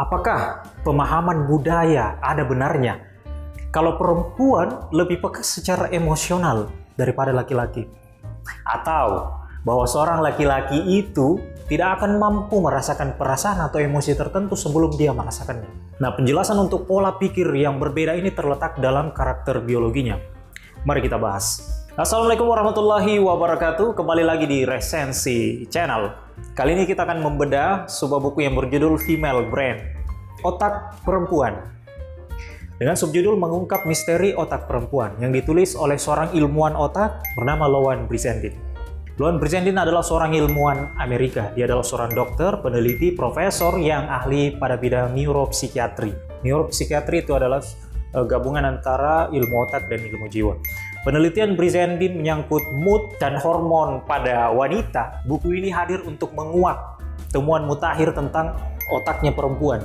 Apakah pemahaman budaya ada benarnya kalau perempuan lebih peka secara emosional daripada laki-laki? Atau bahwa seorang laki-laki itu tidak akan mampu merasakan perasaan atau emosi tertentu sebelum dia merasakannya. Nah, penjelasan untuk pola pikir yang berbeda ini terletak dalam karakter biologinya. Mari kita bahas. Assalamualaikum warahmatullahi wabarakatuh. Kembali lagi di Resensi Channel. Kali ini kita akan membedah sebuah buku yang berjudul Female Brain, Otak Perempuan. Dengan subjudul mengungkap misteri otak perempuan yang ditulis oleh seorang ilmuwan otak bernama Lowan Brizendin. Lowan Brizendin adalah seorang ilmuwan Amerika. Dia adalah seorang dokter, peneliti, profesor yang ahli pada bidang neuropsikiatri. Neuropsikiatri itu adalah eh, gabungan antara ilmu otak dan ilmu jiwa. Penelitian Brizendin menyangkut mood dan hormon pada wanita. Buku ini hadir untuk menguak temuan mutakhir tentang otaknya perempuan.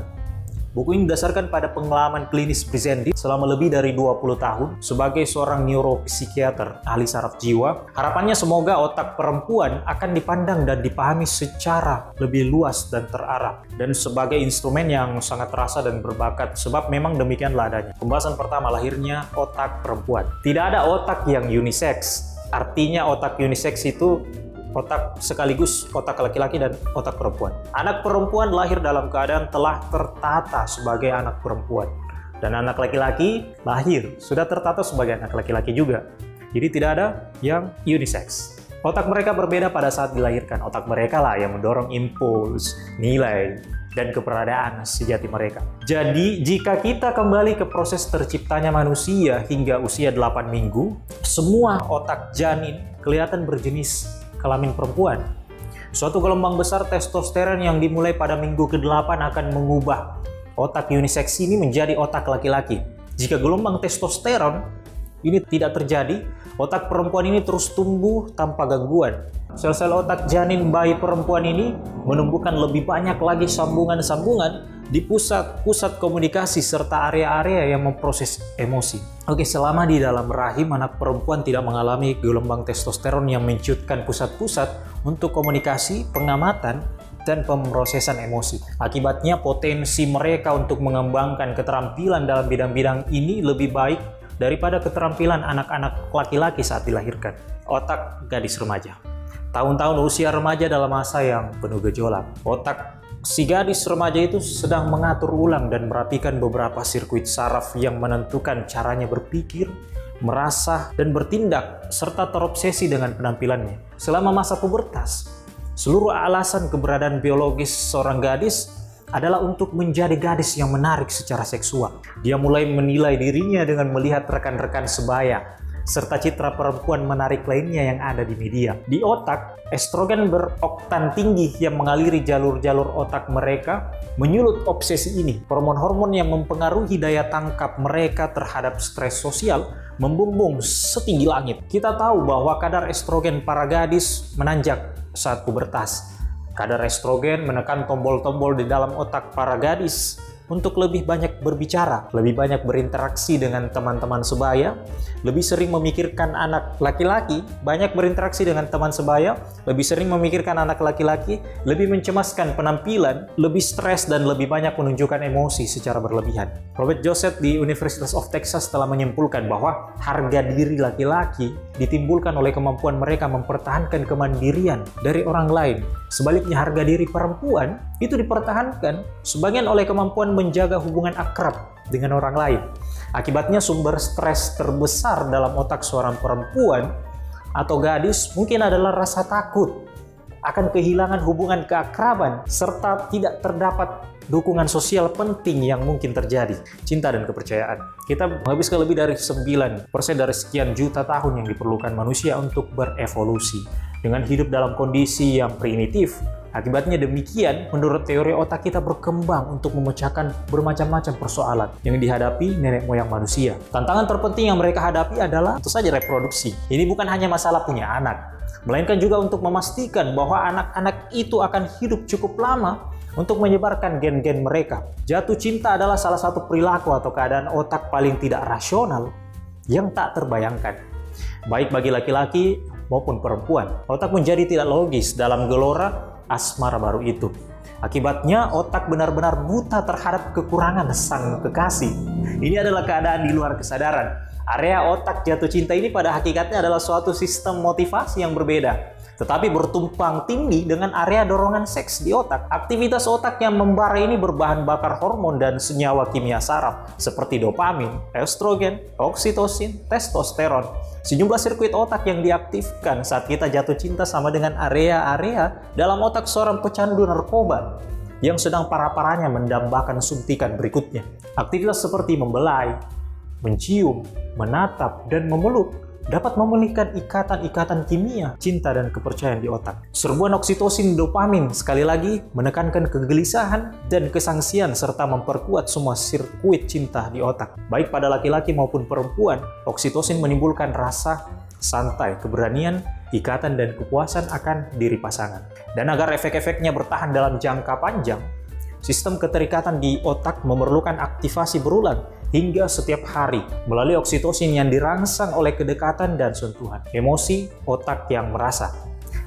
Buku ini didasarkan pada pengalaman klinis Brizendin selama lebih dari 20 tahun sebagai seorang neuropsikiater ahli saraf jiwa. Harapannya semoga otak perempuan akan dipandang dan dipahami secara lebih luas dan terarah dan sebagai instrumen yang sangat terasa dan berbakat sebab memang demikianlah adanya. Pembahasan pertama lahirnya otak perempuan. Tidak ada otak yang unisex. Artinya otak unisex itu otak sekaligus otak laki-laki dan otak perempuan. Anak perempuan lahir dalam keadaan telah tertata sebagai anak perempuan. Dan anak laki-laki lahir sudah tertata sebagai anak laki-laki juga. Jadi tidak ada yang unisex. Otak mereka berbeda pada saat dilahirkan. Otak mereka lah yang mendorong impuls, nilai, dan keberadaan sejati mereka. Jadi, jika kita kembali ke proses terciptanya manusia hingga usia 8 minggu, semua otak janin kelihatan berjenis kelamin perempuan. Suatu gelombang besar testosteron yang dimulai pada minggu ke-8 akan mengubah otak unisex ini menjadi otak laki-laki. Jika gelombang testosteron ini tidak terjadi, otak perempuan ini terus tumbuh tanpa gangguan. Sel-sel otak janin bayi perempuan ini menumbuhkan lebih banyak lagi sambungan-sambungan di pusat-pusat komunikasi serta area-area yang memproses emosi. Oke, selama di dalam rahim anak perempuan tidak mengalami gelombang testosteron yang menciutkan pusat-pusat untuk komunikasi, pengamatan, dan pemrosesan emosi. Akibatnya potensi mereka untuk mengembangkan keterampilan dalam bidang-bidang ini lebih baik daripada keterampilan anak-anak laki-laki saat dilahirkan. Otak gadis remaja. Tahun-tahun usia remaja dalam masa yang penuh gejolak. Otak Si gadis remaja itu sedang mengatur ulang dan merapikan beberapa sirkuit saraf yang menentukan caranya berpikir, merasa, dan bertindak, serta terobsesi dengan penampilannya. Selama masa pubertas, seluruh alasan keberadaan biologis seorang gadis adalah untuk menjadi gadis yang menarik secara seksual. Dia mulai menilai dirinya dengan melihat rekan-rekan sebaya, serta citra perempuan menarik lainnya yang ada di media. Di otak, estrogen beroktan tinggi yang mengaliri jalur-jalur otak mereka menyulut obsesi ini. Hormon-hormon yang mempengaruhi daya tangkap mereka terhadap stres sosial membumbung setinggi langit. Kita tahu bahwa kadar estrogen para gadis menanjak saat pubertas. Kadar estrogen menekan tombol-tombol di dalam otak para gadis untuk lebih banyak berbicara, lebih banyak berinteraksi dengan teman-teman sebaya, lebih sering memikirkan anak laki-laki, banyak berinteraksi dengan teman sebaya, lebih sering memikirkan anak laki-laki, lebih mencemaskan penampilan, lebih stres dan lebih banyak menunjukkan emosi secara berlebihan. Robert Joseph di University of Texas telah menyimpulkan bahwa harga diri laki-laki ditimbulkan oleh kemampuan mereka mempertahankan kemandirian dari orang lain. Sebaliknya harga diri perempuan itu dipertahankan sebagian oleh kemampuan menjaga hubungan akrab dengan orang lain. Akibatnya sumber stres terbesar dalam otak seorang perempuan atau gadis mungkin adalah rasa takut akan kehilangan hubungan keakraban serta tidak terdapat dukungan sosial penting yang mungkin terjadi, cinta dan kepercayaan. Kita menghabiskan lebih dari 9% dari sekian juta tahun yang diperlukan manusia untuk berevolusi. Dengan hidup dalam kondisi yang primitif, Akibatnya demikian, menurut teori otak kita berkembang untuk memecahkan bermacam-macam persoalan yang dihadapi nenek moyang manusia. Tantangan terpenting yang mereka hadapi adalah tentu saja reproduksi. Ini bukan hanya masalah punya anak, melainkan juga untuk memastikan bahwa anak-anak itu akan hidup cukup lama untuk menyebarkan gen-gen mereka. Jatuh cinta adalah salah satu perilaku atau keadaan otak paling tidak rasional yang tak terbayangkan. Baik bagi laki-laki maupun perempuan. Otak menjadi tidak logis dalam gelora asmara baru itu. Akibatnya otak benar-benar buta terhadap kekurangan sang kekasih. Ini adalah keadaan di luar kesadaran. Area otak jatuh cinta ini pada hakikatnya adalah suatu sistem motivasi yang berbeda tetapi bertumpang tinggi dengan area dorongan seks di otak. Aktivitas otak yang membara ini berbahan bakar hormon dan senyawa kimia saraf seperti dopamin, estrogen, oksitosin, testosteron. Sejumlah sirkuit otak yang diaktifkan saat kita jatuh cinta sama dengan area-area dalam otak seorang pecandu narkoba yang sedang parah-parahnya mendambakan suntikan berikutnya. Aktivitas seperti membelai, mencium, menatap, dan memeluk dapat memulihkan ikatan-ikatan kimia, cinta dan kepercayaan di otak. Serbuan oksitosin dopamin sekali lagi menekankan kegelisahan dan kesangsian serta memperkuat semua sirkuit cinta di otak. Baik pada laki-laki maupun perempuan, oksitosin menimbulkan rasa santai, keberanian, ikatan dan kepuasan akan diri pasangan. Dan agar efek-efeknya bertahan dalam jangka panjang, sistem keterikatan di otak memerlukan aktivasi berulang hingga setiap hari melalui oksitosin yang dirangsang oleh kedekatan dan sentuhan, emosi, otak yang merasa.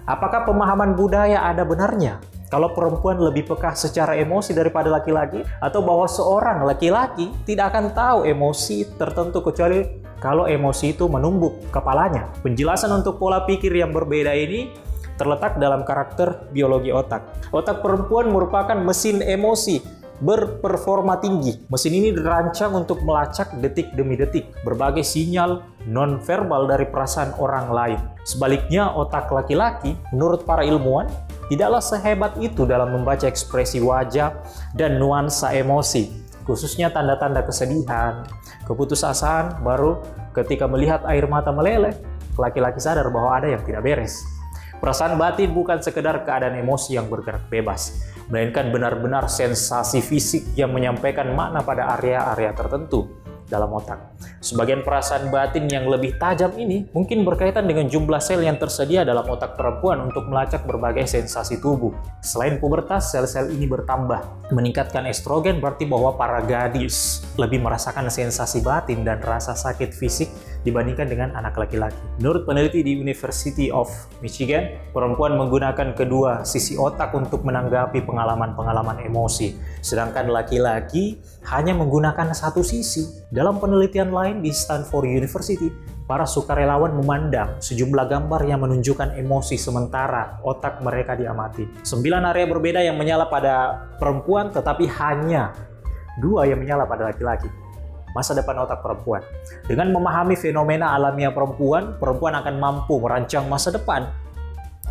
Apakah pemahaman budaya ada benarnya? Kalau perempuan lebih peka secara emosi daripada laki-laki, atau bahwa seorang laki-laki tidak akan tahu emosi tertentu kecuali kalau emosi itu menumbuk kepalanya. Penjelasan untuk pola pikir yang berbeda ini terletak dalam karakter biologi otak. Otak perempuan merupakan mesin emosi berperforma tinggi. Mesin ini dirancang untuk melacak detik demi detik berbagai sinyal nonverbal dari perasaan orang lain. Sebaliknya, otak laki-laki, menurut para ilmuwan, tidaklah sehebat itu dalam membaca ekspresi wajah dan nuansa emosi, khususnya tanda-tanda kesedihan, keputusasaan, baru ketika melihat air mata meleleh, laki-laki sadar bahwa ada yang tidak beres. Perasaan batin bukan sekedar keadaan emosi yang bergerak bebas, melainkan benar-benar sensasi fisik yang menyampaikan makna pada area-area tertentu dalam otak. Sebagian perasaan batin yang lebih tajam ini mungkin berkaitan dengan jumlah sel yang tersedia dalam otak perempuan untuk melacak berbagai sensasi tubuh. Selain pubertas, sel-sel ini bertambah. Meningkatkan estrogen berarti bahwa para gadis lebih merasakan sensasi batin dan rasa sakit fisik dibandingkan dengan anak laki-laki. Menurut peneliti di University of Michigan, perempuan menggunakan kedua sisi otak untuk menanggapi pengalaman-pengalaman emosi, sedangkan laki-laki hanya menggunakan satu sisi. Dalam penelitian lain di Stanford University, para sukarelawan memandang sejumlah gambar yang menunjukkan emosi sementara otak mereka diamati. Sembilan area berbeda yang menyala pada perempuan tetapi hanya dua yang menyala pada laki-laki masa depan otak perempuan. Dengan memahami fenomena alamiah perempuan, perempuan akan mampu merancang masa depan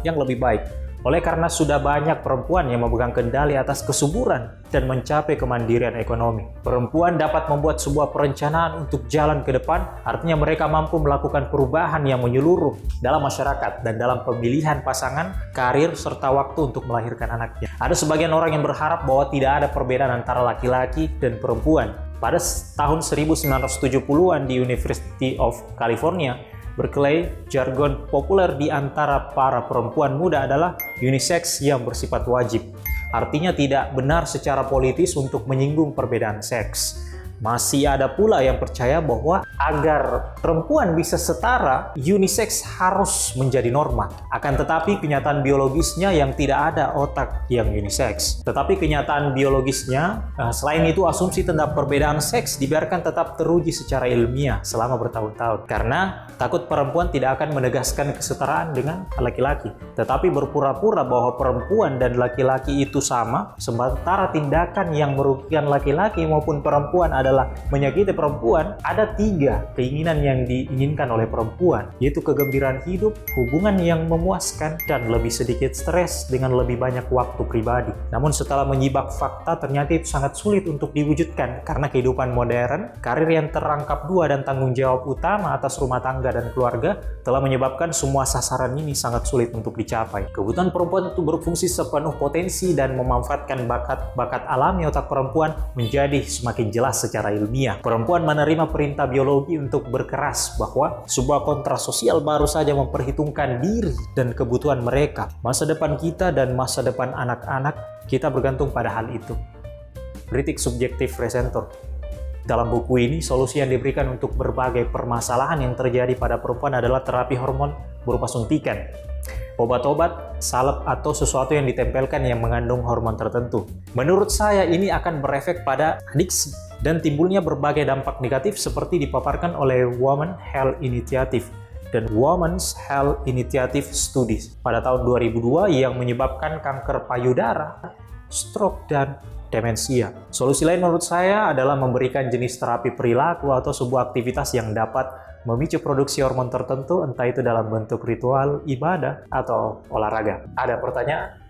yang lebih baik oleh karena sudah banyak perempuan yang memegang kendali atas kesuburan dan mencapai kemandirian ekonomi. Perempuan dapat membuat sebuah perencanaan untuk jalan ke depan, artinya mereka mampu melakukan perubahan yang menyeluruh dalam masyarakat dan dalam pemilihan pasangan, karir, serta waktu untuk melahirkan anaknya. Ada sebagian orang yang berharap bahwa tidak ada perbedaan antara laki-laki dan perempuan. Pada tahun 1970-an di University of California, Berkeley, jargon populer di antara para perempuan muda adalah unisex yang bersifat wajib. Artinya tidak benar secara politis untuk menyinggung perbedaan seks. Masih ada pula yang percaya bahwa agar perempuan bisa setara, unisex harus menjadi norma. Akan tetapi kenyataan biologisnya yang tidak ada otak yang unisex. Tetapi kenyataan biologisnya, eh, selain itu asumsi tentang perbedaan seks dibiarkan tetap teruji secara ilmiah selama bertahun-tahun. Karena takut perempuan tidak akan menegaskan kesetaraan dengan laki-laki. Tetapi berpura-pura bahwa perempuan dan laki-laki itu sama, sementara tindakan yang merugikan laki-laki maupun perempuan ada adalah menyakiti perempuan, ada tiga keinginan yang diinginkan oleh perempuan, yaitu kegembiraan hidup, hubungan yang memuaskan, dan lebih sedikit stres dengan lebih banyak waktu pribadi. Namun setelah menyibak fakta, ternyata itu sangat sulit untuk diwujudkan karena kehidupan modern, karir yang terangkap dua dan tanggung jawab utama atas rumah tangga dan keluarga telah menyebabkan semua sasaran ini sangat sulit untuk dicapai. Kebutuhan perempuan untuk berfungsi sepenuh potensi dan memanfaatkan bakat-bakat alami otak perempuan menjadi semakin jelas secara secara ilmiah. Perempuan menerima perintah biologi untuk berkeras bahwa sebuah kontras sosial baru saja memperhitungkan diri dan kebutuhan mereka. Masa depan kita dan masa depan anak-anak kita bergantung pada hal itu. Kritik subjektif Resentor dalam buku ini, solusi yang diberikan untuk berbagai permasalahan yang terjadi pada perempuan adalah terapi hormon berupa suntikan, obat-obat, salep atau sesuatu yang ditempelkan yang mengandung hormon tertentu. Menurut saya ini akan berefek pada adiksi dan timbulnya berbagai dampak negatif seperti dipaparkan oleh Women Health Initiative dan Women's Health Initiative Studies pada tahun 2002 yang menyebabkan kanker payudara, stroke, dan demensia. Solusi lain menurut saya adalah memberikan jenis terapi perilaku atau sebuah aktivitas yang dapat memicu produksi hormon tertentu, entah itu dalam bentuk ritual, ibadah, atau olahraga. Ada pertanyaan?